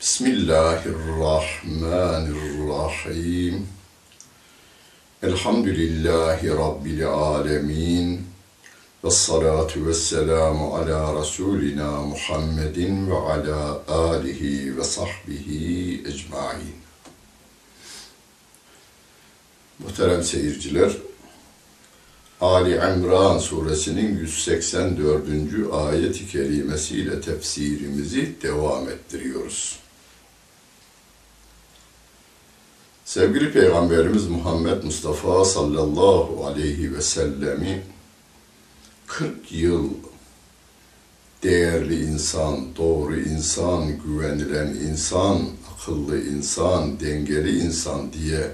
Bismillahirrahmanirrahim. Elhamdülillahi Rabbil alemin. Ve salatu ve selamu ala Resulina Muhammedin ve ala alihi ve sahbihi ecmain. Muhterem seyirciler, Ali İmran suresinin 184. ayet-i kerimesiyle tefsirimizi devam ettiriyoruz. Sevgili Peygamberimiz Muhammed Mustafa sallallahu aleyhi ve sellemi 40 yıl değerli insan, doğru insan, güvenilen insan, akıllı insan, dengeli insan diye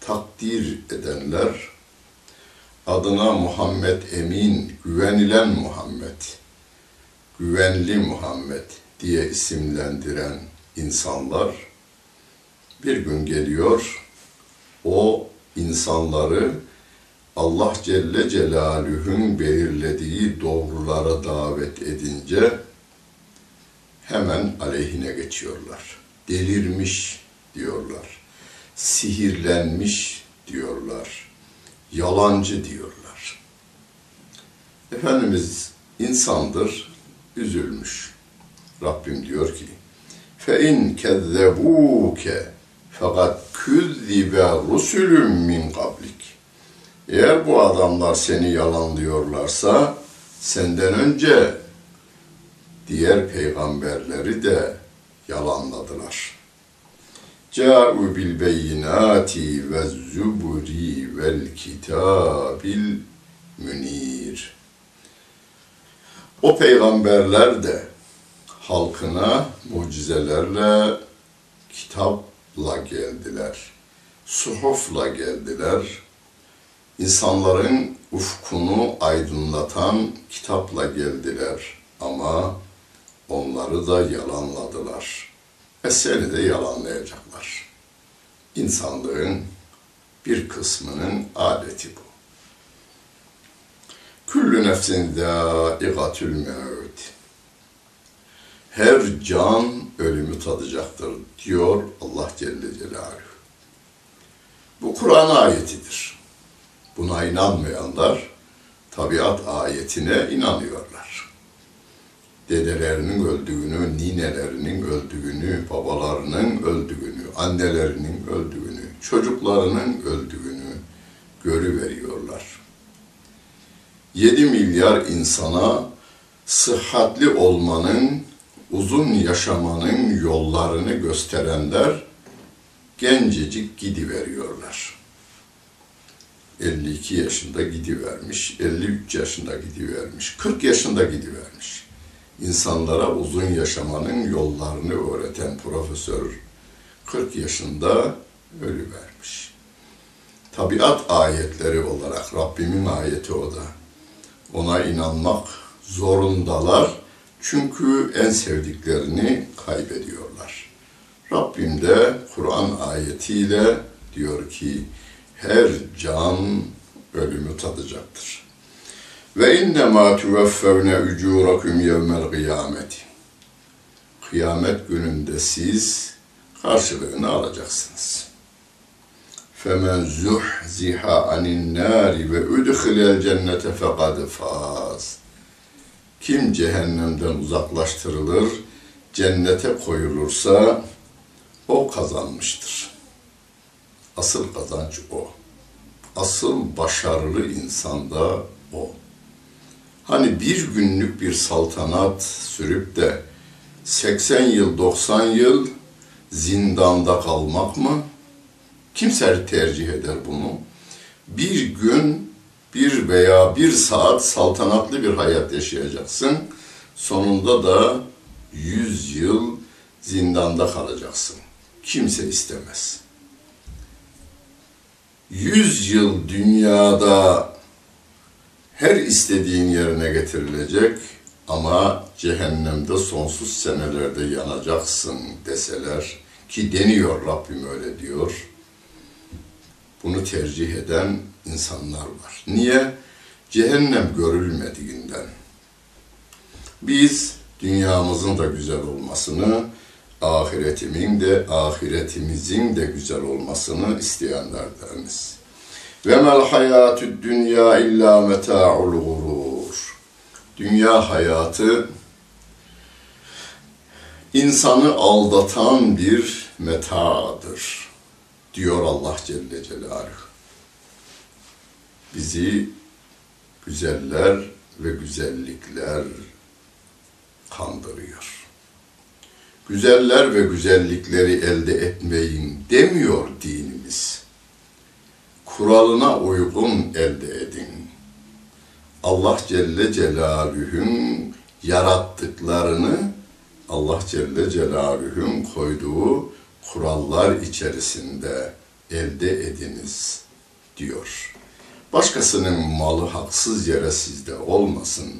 takdir edenler adına Muhammed Emin, güvenilen Muhammed, güvenli Muhammed diye isimlendiren insanlar bir gün geliyor, o insanları Allah Celle Celaluhu'nun belirlediği doğrulara davet edince hemen aleyhine geçiyorlar. Delirmiş diyorlar. Sihirlenmiş diyorlar. Yalancı diyorlar. Efendimiz insandır, üzülmüş. Rabbim diyor ki: "Fe in kezzebuke" fakat küzzibe rusulüm min kablik. Eğer bu adamlar seni yalanlıyorlarsa senden önce diğer peygamberleri de yalanladılar. Câ'u bil beyinati ve zuburi vel kitabil münir. O peygamberler de halkına mucizelerle kitapla geldiler. Suhufla geldiler insanların ufkunu aydınlatan kitapla geldiler ama onları da yalanladılar. Ve seni de yalanlayacaklar. İnsanlığın bir kısmının adeti bu. Küllü nefsin zâigatül mevt. Her can ölümü tadacaktır diyor Allah Celle Celaluhu. Bu Kur'an ayetidir. Buna inanmayanlar tabiat ayetine inanıyorlar. Dedelerinin öldüğünü, ninelerinin öldüğünü, babalarının öldüğünü, annelerinin öldüğünü, çocuklarının öldüğünü görüveriyorlar. 7 milyar insana sıhhatli olmanın, uzun yaşamanın yollarını gösterenler gencecik gidiveriyorlar. 52 yaşında gidivermiş, 53 yaşında gidivermiş, 40 yaşında gidivermiş. İnsanlara uzun yaşamanın yollarını öğreten profesör 40 yaşında ölüvermiş. Tabiat ayetleri olarak Rabbimin ayeti o da. Ona inanmak zorundalar. Çünkü en sevdiklerini kaybediyorlar. Rabbim de Kur'an ayetiyle diyor ki her can ölümü tadacaktır. Ve inne ma tuveffevne ucurakum yevmel kıyameti. Kıyamet gününde siz karşılığını alacaksınız. Femen zuhziha anin nari ve udkhilel cennete fekad faz. Kim cehennemden uzaklaştırılır, cennete koyulursa o kazanmıştır. Asıl kazanç o. Asıl başarılı insan da o. Hani bir günlük bir saltanat sürüp de 80 yıl, 90 yıl zindanda kalmak mı? Kimse tercih eder bunu. Bir gün, bir veya bir saat saltanatlı bir hayat yaşayacaksın. Sonunda da 100 yıl zindanda kalacaksın. Kimse istemez. 100 yıl dünyada her istediğin yerine getirilecek ama cehennemde sonsuz senelerde yanacaksın deseler ki deniyor Rabbim öyle diyor. Bunu tercih eden insanlar var. Niye? Cehennem görülmediğinden. Biz dünyamızın da güzel olmasını, ahiretimin de ahiretimizin de güzel olmasını isteyenlerdeniz. Ve mel hayatü dünya illa meta'ul gurur. Dünya hayatı insanı aldatan bir metadır diyor Allah Celle Celaluhu. Bizi güzeller ve güzellikler kandırıyor. Güzeller ve güzellikleri elde etmeyin demiyor dinimiz. Kuralına uygun elde edin. Allah Celle Celaluhu'nun yarattıklarını Allah Celle Celaluhu'nun koyduğu kurallar içerisinde elde ediniz diyor. Başkasının malı haksız yere sizde olmasın.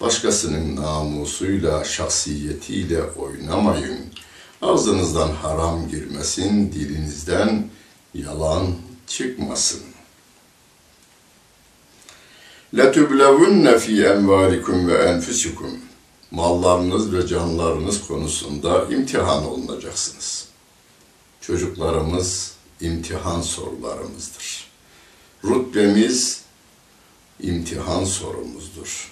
Başkasının namusuyla, şahsiyetiyle oynamayın. Ağzınızdan haram girmesin, dilinizden yalan çıkmasın. لَتُبْلَوُنَّ ف۪ي اَنْوَالِكُمْ ve enfusikum. Mallarınız ve canlarınız konusunda imtihan olunacaksınız. Çocuklarımız imtihan sorularımızdır. Rütbemiz imtihan sorumuzdur.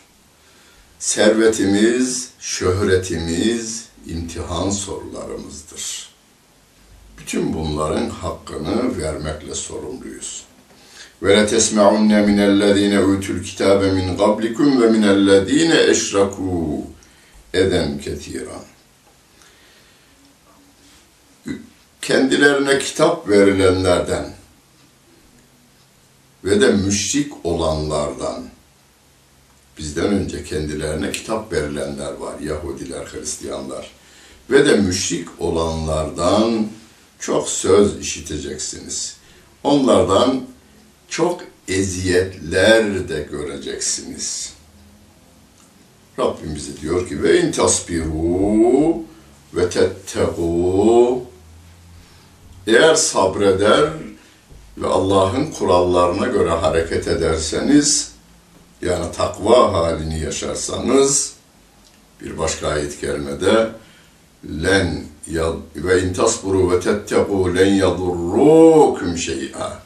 Servetimiz, şöhretimiz imtihan sorularımızdır. Bütün bunların hakkını vermekle sorumluyuz. Ve la tesma'unne minellezine utul kitabe min qablikum ve minellezine eşraku eden ketiran. Kendilerine kitap verilenlerden ve de müşrik olanlardan bizden önce kendilerine kitap verilenler var. Yahudiler, Hristiyanlar. Ve de müşrik olanlardan çok söz işiteceksiniz. Onlardan çok eziyetler de göreceksiniz. Rabbim bize diyor ki ve in tasbiru ve tettegû eğer sabreder ve Allah'ın kurallarına göre hareket ederseniz yani takva halini yaşarsanız bir başka ayet kerimede len ve in tasburu ve tettegû len yadurrukum şey'a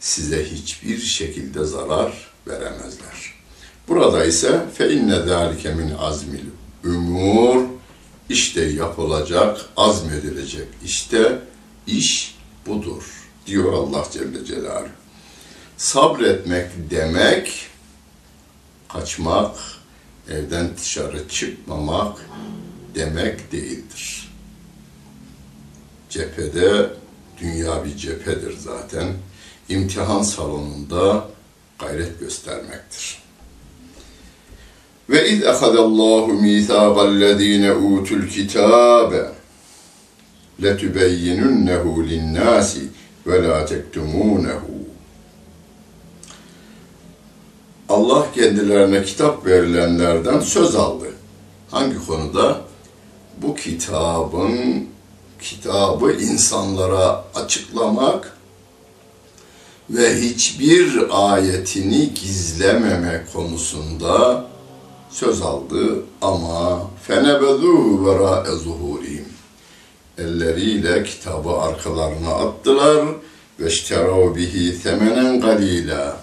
size hiçbir şekilde zarar veremezler. Burada ise fe inne zalike min azmil umur işte yapılacak, azmedilecek. İşte iş budur diyor Allah Celle Celaluhu. Sabretmek demek kaçmak, evden dışarı çıkmamak demek değildir. Cephede dünya bir cephedir zaten. İmtihan salonunda gayret göstermektir. Ve iz ehadallahu mithaqallezine utul kitabe letubeyyinunnehu linnâsi ve la. Allah kendilerine kitap verilenlerden söz aldı. Hangi konuda? Bu kitabın kitabı insanlara açıklamak ve hiçbir ayetini gizlememe konusunda söz aldı ama fenebezuhu vera zuhurihim elleriyle kitabı arkalarına attılar ve işterav bihi temenen galila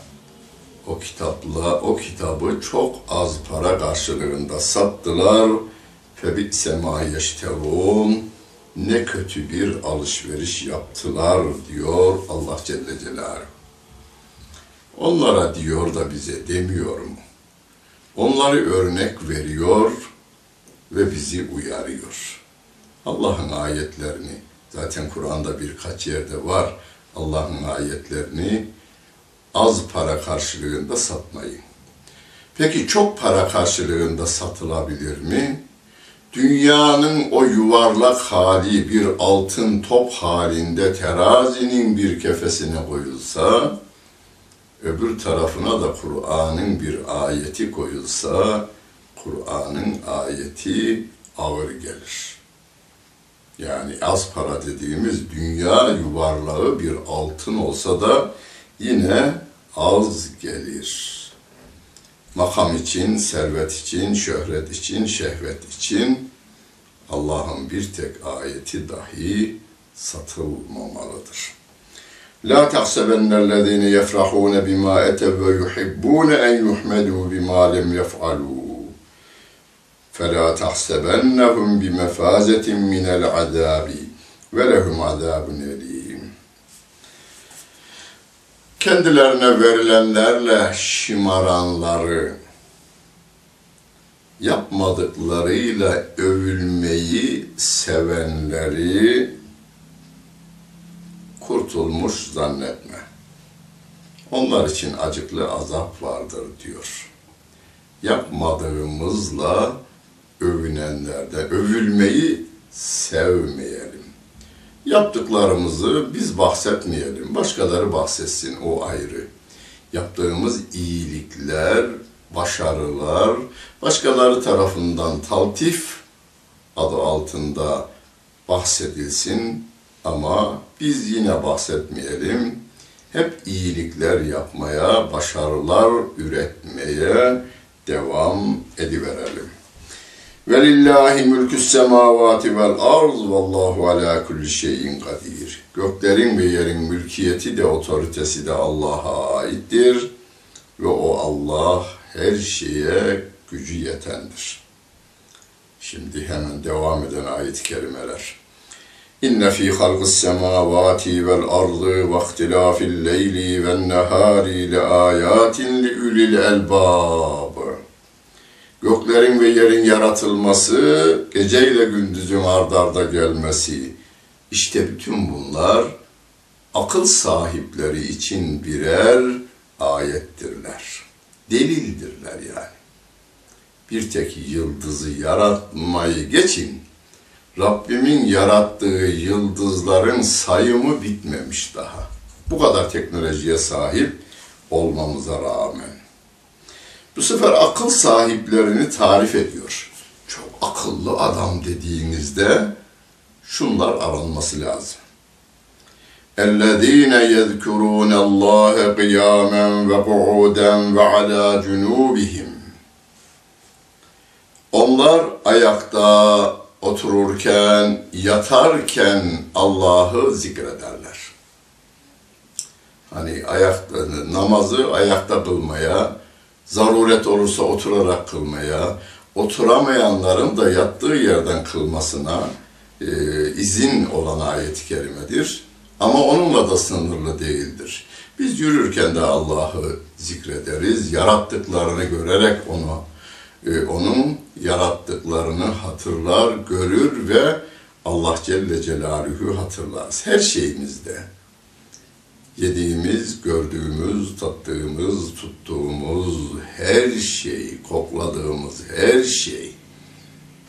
o kitapla o kitabı çok az para karşılığında sattılar febi'se ma yeşterun ne kötü bir alışveriş yaptılar diyor Allah Celle Celaluhu. Onlara diyor da bize demiyor mu? Onları örnek veriyor ve bizi uyarıyor. Allah'ın ayetlerini, zaten Kur'an'da birkaç yerde var, Allah'ın ayetlerini az para karşılığında satmayın. Peki çok para karşılığında satılabilir mi? Dünyanın o yuvarlak hali bir altın top halinde terazinin bir kefesine koyulsa, öbür tarafına da Kur'an'ın bir ayeti koyulsa, Kur'an'ın ayeti ağır gelir. Yani az para dediğimiz dünya yuvarlağı bir altın olsa da yine az gelir. Makam için, servet için, şöhret için, şehvet için Allah'ın bir tek ayeti dahi satılmamalıdır. La tahsebennellezine yefrahun bima etev ve yuhibbun en yuhmedu bima lem yef'alu. فَلَا تَحْسَبَنَّهُمْ بِمَفَازَةٍ مِنَ الْعَذَابِ وَلَهُمْ عَذَابٌ اَلِيمٌ Kendilerine verilenlerle şımaranları, yapmadıklarıyla övülmeyi sevenleri kurtulmuş zannetme. Onlar için acıklı azap vardır diyor. Yapmadığımızla övünenlerde övülmeyi sevmeyelim. Yaptıklarımızı biz bahsetmeyelim. Başkaları bahsetsin o ayrı. Yaptığımız iyilikler, başarılar başkaları tarafından taltif adı altında bahsedilsin ama biz yine bahsetmeyelim. Hep iyilikler yapmaya, başarılar üretmeye devam ediverelim. Velillahi mülkü semavati vel arz vallahu ala kulli şeyin kadir. Göklerin ve yerin mülkiyeti de otoritesi de Allah'a aittir ve o Allah her şeye gücü yetendir. Şimdi hemen devam eden ayet-i kerimeler. İnne fî halqis semâvâti vel ardı ve ihtilâfil leyli ven nehâri le âyâtin li ulil elbâb. Göklerin ve yerin yaratılması, geceyle gündüzün ardarda gelmesi. İşte bütün bunlar akıl sahipleri için birer ayettirler. Delildirler yani. Bir tek yıldızı yaratmayı geçin. Rabbimin yarattığı yıldızların sayımı bitmemiş daha. Bu kadar teknolojiye sahip olmamıza rağmen. Bu sefer akıl sahiplerini tarif ediyor. Çok akıllı adam dediğinizde şunlar aranması lazım. اَلَّذ۪ينَ يَذْكُرُونَ اللّٰهَ قِيَامًا وَقُعُودًا وَعَلَى جُنُوبِهِمْ Onlar ayakta otururken, yatarken Allah'ı zikrederler. Hani ayakta, namazı ayakta kılmaya, zaruret olursa oturarak kılmaya, oturamayanların da yattığı yerden kılmasına e, izin olan ayet-i kerimedir. Ama onunla da sınırlı değildir. Biz yürürken de Allah'ı zikrederiz, yarattıklarını görerek onu, e, onun yarattıklarını hatırlar, görür ve Allah Celle Celaluhu hatırlarız. Her şeyimizde. Yediğimiz, gördüğümüz, tattığımız, tuttuğumuz her şey, kokladığımız her şey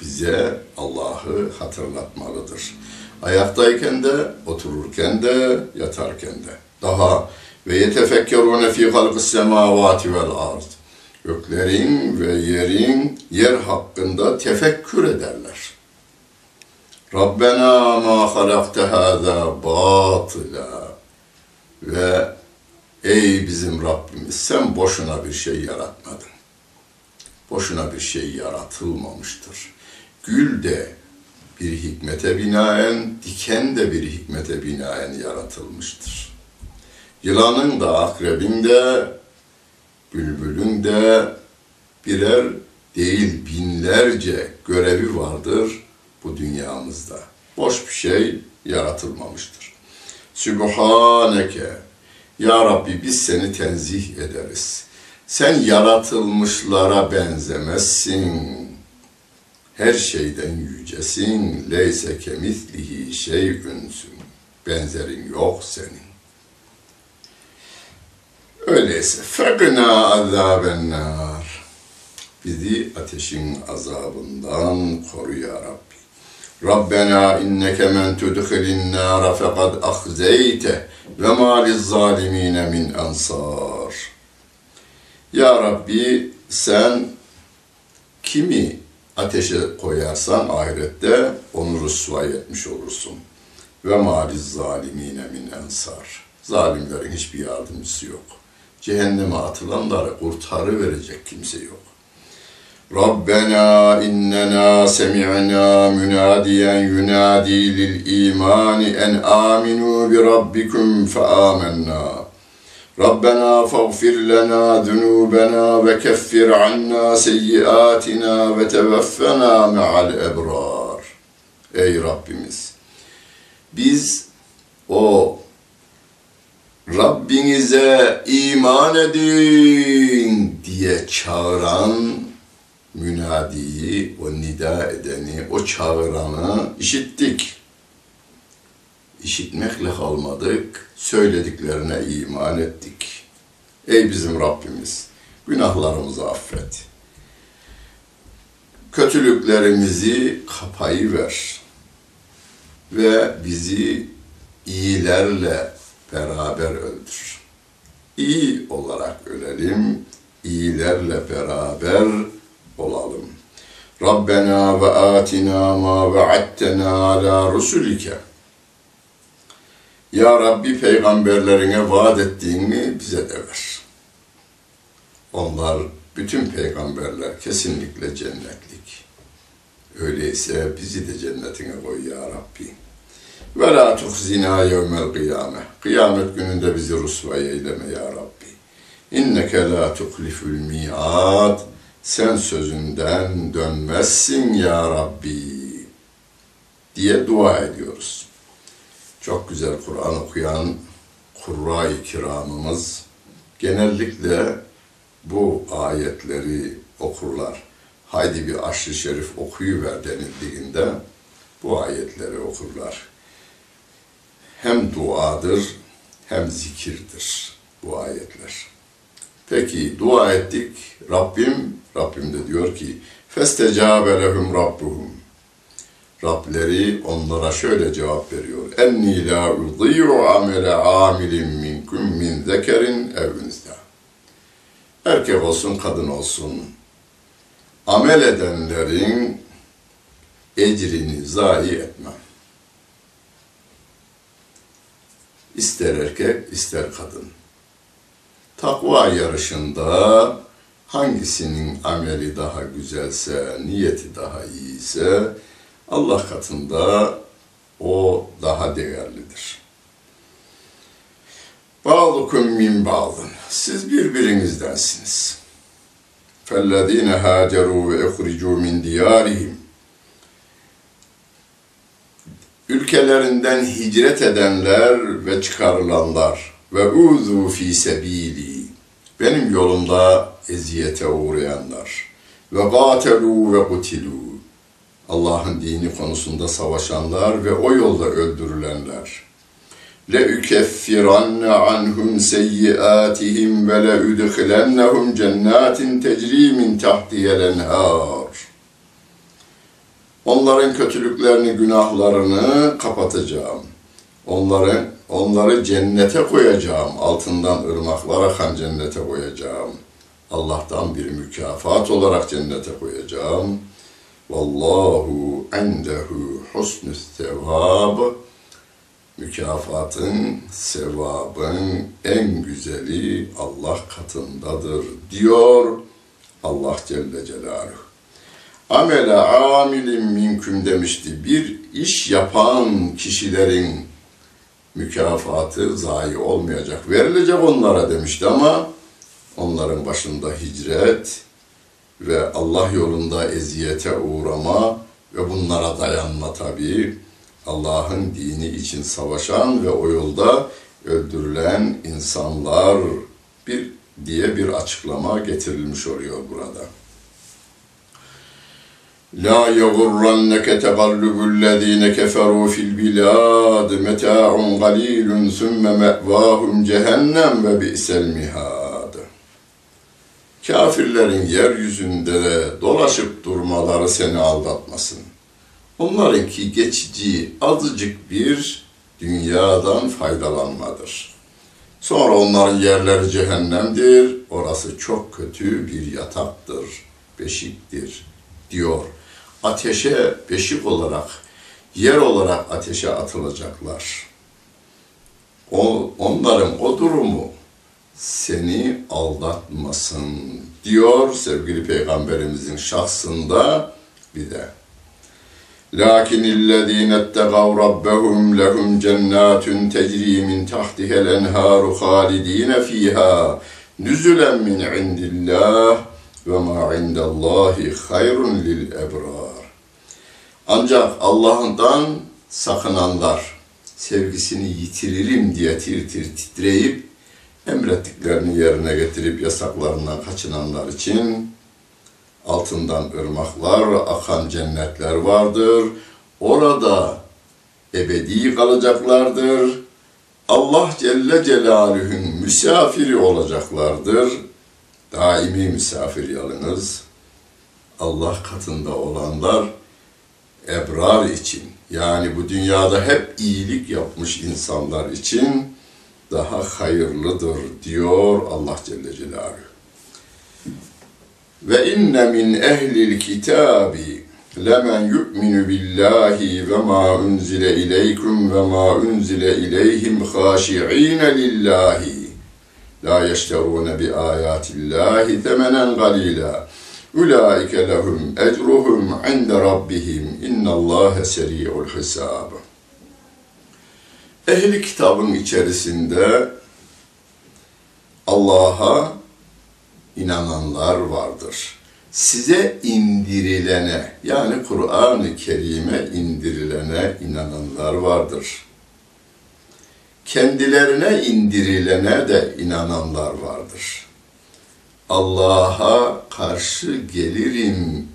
bize Allah'ı hatırlatmalıdır. Ayaktayken de, otururken de, yatarken de. Daha ve yetefekkerune fi halqis semavati vel ard. Göklerin ve yerin yer hakkında tefekkür ederler. Rabbena ma halakte hâzâ batıla. Ve ey bizim Rabbimiz sen boşuna bir şey yaratmadın. Boşuna bir şey yaratılmamıştır. Gül de bir hikmete binaen, diken de bir hikmete binaen yaratılmıştır. Yılanın da, akrebin de, bülbülün de birer değil binlerce görevi vardır bu dünyamızda. Boş bir şey yaratılmamıştır. Sübhaneke, Ya Rabbi biz seni tenzih ederiz. Sen yaratılmışlara benzemezsin her şeyden yücesin, leyse kemislihi şeyünsün. Benzerin yok senin. Öyleyse fekna azaben nar. Bizi ateşin azabından koru ya Rabbi. Rabbena inneke men tudkhilin nara fekad ahzeyte ve ma lizzalimine min ansar. Ya Rabbi sen kimi ateşe koyarsan ahirette onu rüsvay etmiş olursun. Ve maliz zalimine min ensar. Zalimlerin hiçbir yardımcısı yok. Cehenneme atılanları kurtarı verecek kimse yok. Rabbena innena semi'na münadiyen yunadi lil imani en aminu bi rabbikum fe amennâ. ربنا فاغفر لنا ذنوبنا وكفر عنا سيئاتنا وتوفنا مع الأبرار Ey Rabbimiz! Biz o Rabbinize iman edin diye çağıran münadiyi, o nida edeni, o çağıranı işittik işitmekle kalmadık, söylediklerine iman ettik. Ey bizim Rabbimiz, günahlarımızı affet. Kötülüklerimizi kapayıver ve bizi iyilerle beraber öldür. İyi olarak ölelim, iyilerle beraber olalım. Rabbena ve atina ma ve'attena ala rusulike ya Rabbi peygamberlerine vaat ettiğini bize de ver. Onlar bütün peygamberler kesinlikle cennetlik. Öyleyse bizi de cennetine koy ya Rabbi. Ve la tuhzina yevmel kıyame. Kıyamet gününde bizi rusvay eyleme ya Rabbi. İnneke la tuklifül mi'ad. Sen sözünden dönmezsin ya Rabbi. Diye dua ediyoruz çok güzel Kur'an okuyan Kurra-i Kiramımız genellikle bu ayetleri okurlar. Haydi bir aşırı şerif okuyuver denildiğinde bu ayetleri okurlar. Hem duadır hem zikirdir bu ayetler. Peki dua ettik. Rabbim, Rabbim de diyor ki فَاسْتَجَابَ لَهُمْ رَبُّهُمْ Rableri onlara şöyle cevap veriyor. Enni la udî'u amele amilin minkum min zekerin ev unsa. Erkek olsun, kadın olsun. Amel edenlerin ecrini zayi etmem. İster erkek, ister kadın. Takva yarışında hangisinin ameli daha güzelse, niyeti daha iyiyse, Allah katında o daha değerlidir. Ba'dukum min ba'dın. Siz birbirinizdensiniz. فَالَّذ۪ينَ هَاجَرُوا وَاَخْرِجُوا مِنْ دِيَارِهِمْ Ülkelerinden hicret edenler ve çıkarılanlar ve uzu fi sebili benim yolumda eziyete uğrayanlar ve gatelu ve kutilu Allah'ın dini konusunda savaşanlar ve o yolda öldürülenler. Le ukeffiranne anhum seyyiatihim ve le udkhilennahum cennetin tecri min tahtiha'l. Onların kötülüklerini, günahlarını kapatacağım. Onların onları cennete koyacağım. Altından ırmaklar akan cennete koyacağım. Allah'tan bir mükafat olarak cennete koyacağım. Vallahu endehu husnü sevab. Mükafatın, sevabın en güzeli Allah katındadır diyor Allah Celle Celaluhu. Amele amilin minküm demişti. Bir iş yapan kişilerin mükafatı zayi olmayacak. Verilecek onlara demişti ama onların başında hicret ve Allah yolunda eziyete uğrama ve bunlara dayanma tabii. Allah'ın dini için savaşan ve o yolda öldürülen insanlar bir diye bir açıklama getirilmiş oluyor burada. لا يغرنك تقلب الذين كفروا في البلاد متاع قليل ثم مأواهم cehennem ve bi'sel mihad. Kafirlerin yeryüzünde dolaşıp durmaları seni aldatmasın. Onlarınki geçici azıcık bir dünyadan faydalanmadır. Sonra onların yerleri cehennemdir. Orası çok kötü bir yataktır, beşiktir diyor ateşe beşik olarak, yer olarak ateşe atılacaklar. O, onların o durumu seni aldatmasın diyor sevgili peygamberimizin şahsında bir de. Lakin illezine ettegav rabbehum lehum cennatun tecri min tahtihel enharu halidine fiha nüzülen min indillah ve ma indallahi hayrun lil ebrar. Ancak Allah'ından sakınanlar sevgisini yitiririm diye tir tir titreyip emrettiklerini yerine getirip yasaklarından kaçınanlar için altından ırmaklar, akan cennetler vardır. Orada ebedi kalacaklardır. Allah Celle Celaluhu'nun misafiri olacaklardır daimi misafir yalınız Allah katında olanlar ebrar için yani bu dünyada hep iyilik yapmış insanlar için daha hayırlıdır diyor Allah Celle Celaluhu. Ve inne min ehlil kitabi lemen yu'minu billahi ve ma unzile ileykum ve ma unzile ileyhim haşi'ine lillahi La yeşterûne bi âyâtillâhi temenen galîlâ. Ulaike lehum ecruhum inde rabbihim. İnnallâhe seri'ul hisâb. Ehli kitabın içerisinde Allah'a inananlar vardır. Size indirilene yani Kur'an-ı Kerim'e indirilene inananlar vardır kendilerine indirilene de inananlar vardır. Allah'a karşı gelirim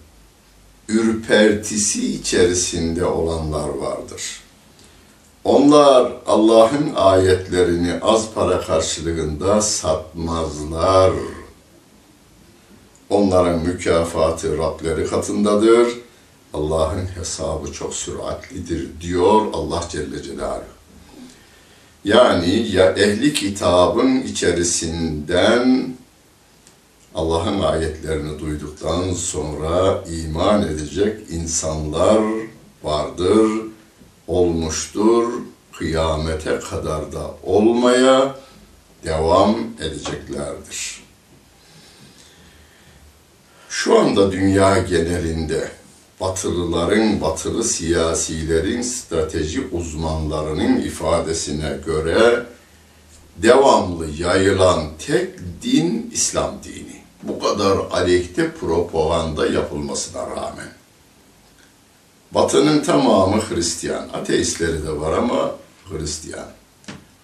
ürpertisi içerisinde olanlar vardır. Onlar Allah'ın ayetlerini az para karşılığında satmazlar. Onların mükafatı Rableri katındadır. Allah'ın hesabı çok süratlidir diyor Allah Celle Celaluhu. Yani ya ehli kitabın içerisinden Allah'ın ayetlerini duyduktan sonra iman edecek insanlar vardır, olmuştur, kıyamete kadar da olmaya devam edeceklerdir. Şu anda dünya genelinde batılıların, batılı siyasilerin, strateji uzmanlarının ifadesine göre devamlı yayılan tek din İslam dini. Bu kadar aleyhte propaganda yapılmasına rağmen. Batı'nın tamamı Hristiyan. Ateistleri de var ama Hristiyan.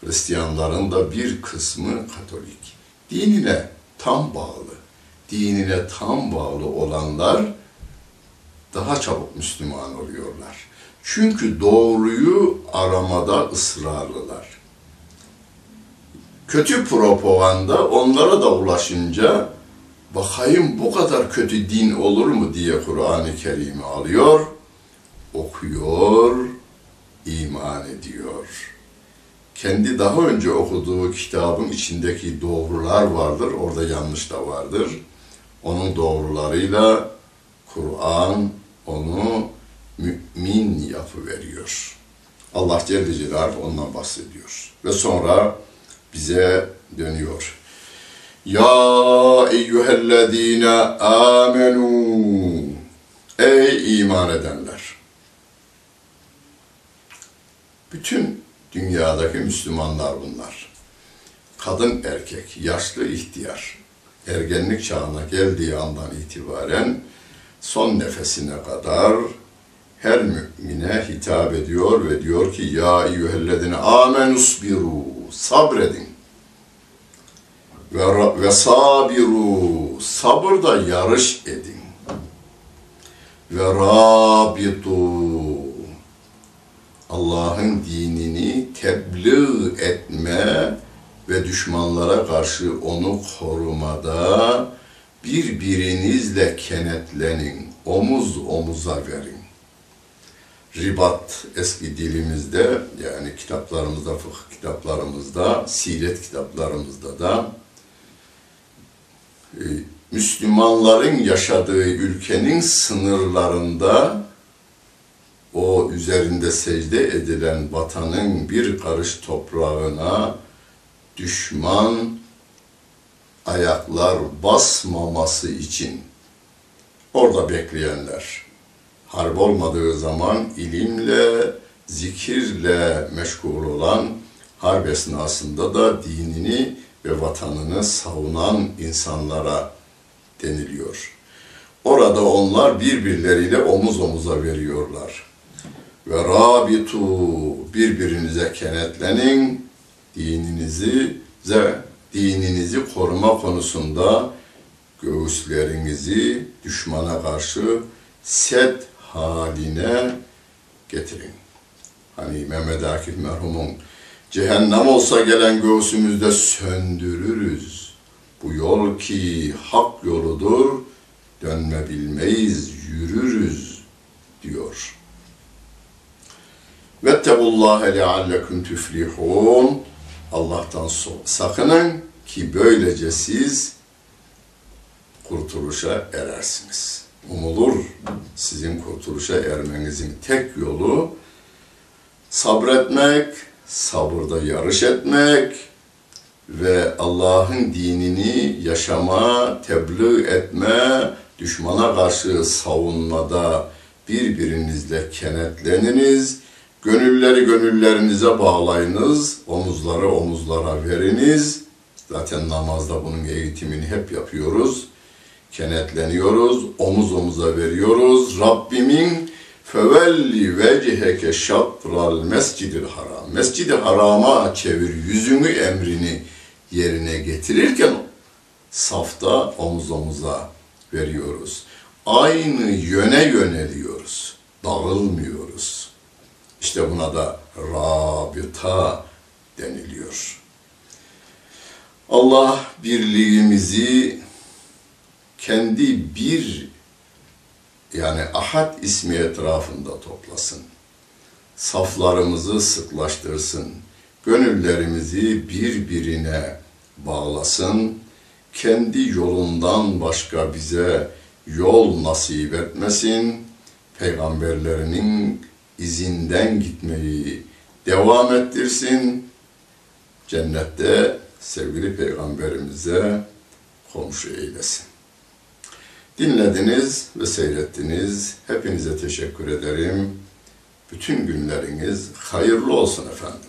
Hristiyanların da bir kısmı Katolik. Dinine tam bağlı. Dinine tam bağlı olanlar daha çabuk Müslüman oluyorlar. Çünkü doğruyu aramada ısrarlılar. Kötü propaganda onlara da ulaşınca bakayım bu kadar kötü din olur mu diye Kur'an-ı Kerim'i alıyor, okuyor, iman ediyor. Kendi daha önce okuduğu kitabın içindeki doğrular vardır, orada yanlış da vardır. Onun doğrularıyla Kur'an onu mümin yapı veriyor. Allah Celle Celaluhu ondan bahsediyor. Ve sonra bize dönüyor. Ya eyyühellezine amenu Ey iman edenler! Bütün dünyadaki Müslümanlar bunlar. Kadın erkek, yaşlı ihtiyar, ergenlik çağına geldiği andan itibaren son nefesine kadar her mümine hitap ediyor ve diyor ki ya eyyühellezine amenus biru sabredin ve, ve sabiru sabırda yarış edin ve rabitu Allah'ın dinini tebliğ etme ve düşmanlara karşı onu korumada birbirinizle kenetlenin, omuz omuza verin. Ribat eski dilimizde yani kitaplarımızda, fıkıh kitaplarımızda, siret kitaplarımızda da Müslümanların yaşadığı ülkenin sınırlarında o üzerinde secde edilen vatanın bir karış toprağına düşman ayaklar basmaması için orada bekleyenler, harp olmadığı zaman ilimle, zikirle meşgul olan harp esnasında da dinini ve vatanını savunan insanlara deniliyor. Orada onlar birbirleriyle omuz omuza veriyorlar. Ve rabitu birbirinize kenetlenin, dininizi dininizi koruma konusunda göğüslerinizi düşmana karşı set haline getirin. Hani Mehmet Akif merhumun cehennem olsa gelen göğsümüzde söndürürüz. Bu yol ki hak yoludur, dönme bilmeyiz, yürürüz diyor. Vettegullâhe leallekum tüflihûn. Allah'tan sakının ki böylece siz kurtuluşa erersiniz. Umulur sizin kurtuluşa ermenizin tek yolu sabretmek, sabırda yarış etmek ve Allah'ın dinini yaşama, tebliğ etme, düşmana karşı savunmada birbirinizle kenetleniniz Gönülleri gönüllerinize bağlayınız, omuzları omuzlara veriniz. Zaten namazda bunun eğitimini hep yapıyoruz. Kenetleniyoruz, omuz omuza veriyoruz. Rabbimin fevelli veciheke şatral mescidil haram. Mescidi harama çevir yüzünü emrini yerine getirirken safta omuz omuza veriyoruz. Aynı yöne yöneliyoruz. Dağılmıyoruz. İşte buna da rabıta deniliyor. Allah birliğimizi kendi bir yani ahad ismi etrafında toplasın. Saflarımızı sıklaştırsın. Gönüllerimizi birbirine bağlasın. Kendi yolundan başka bize yol nasip etmesin. Peygamberlerinin izinden gitmeyi devam ettirsin. Cennette sevgili peygamberimize komşu eylesin. Dinlediniz ve seyrettiniz. Hepinize teşekkür ederim. Bütün günleriniz hayırlı olsun efendim.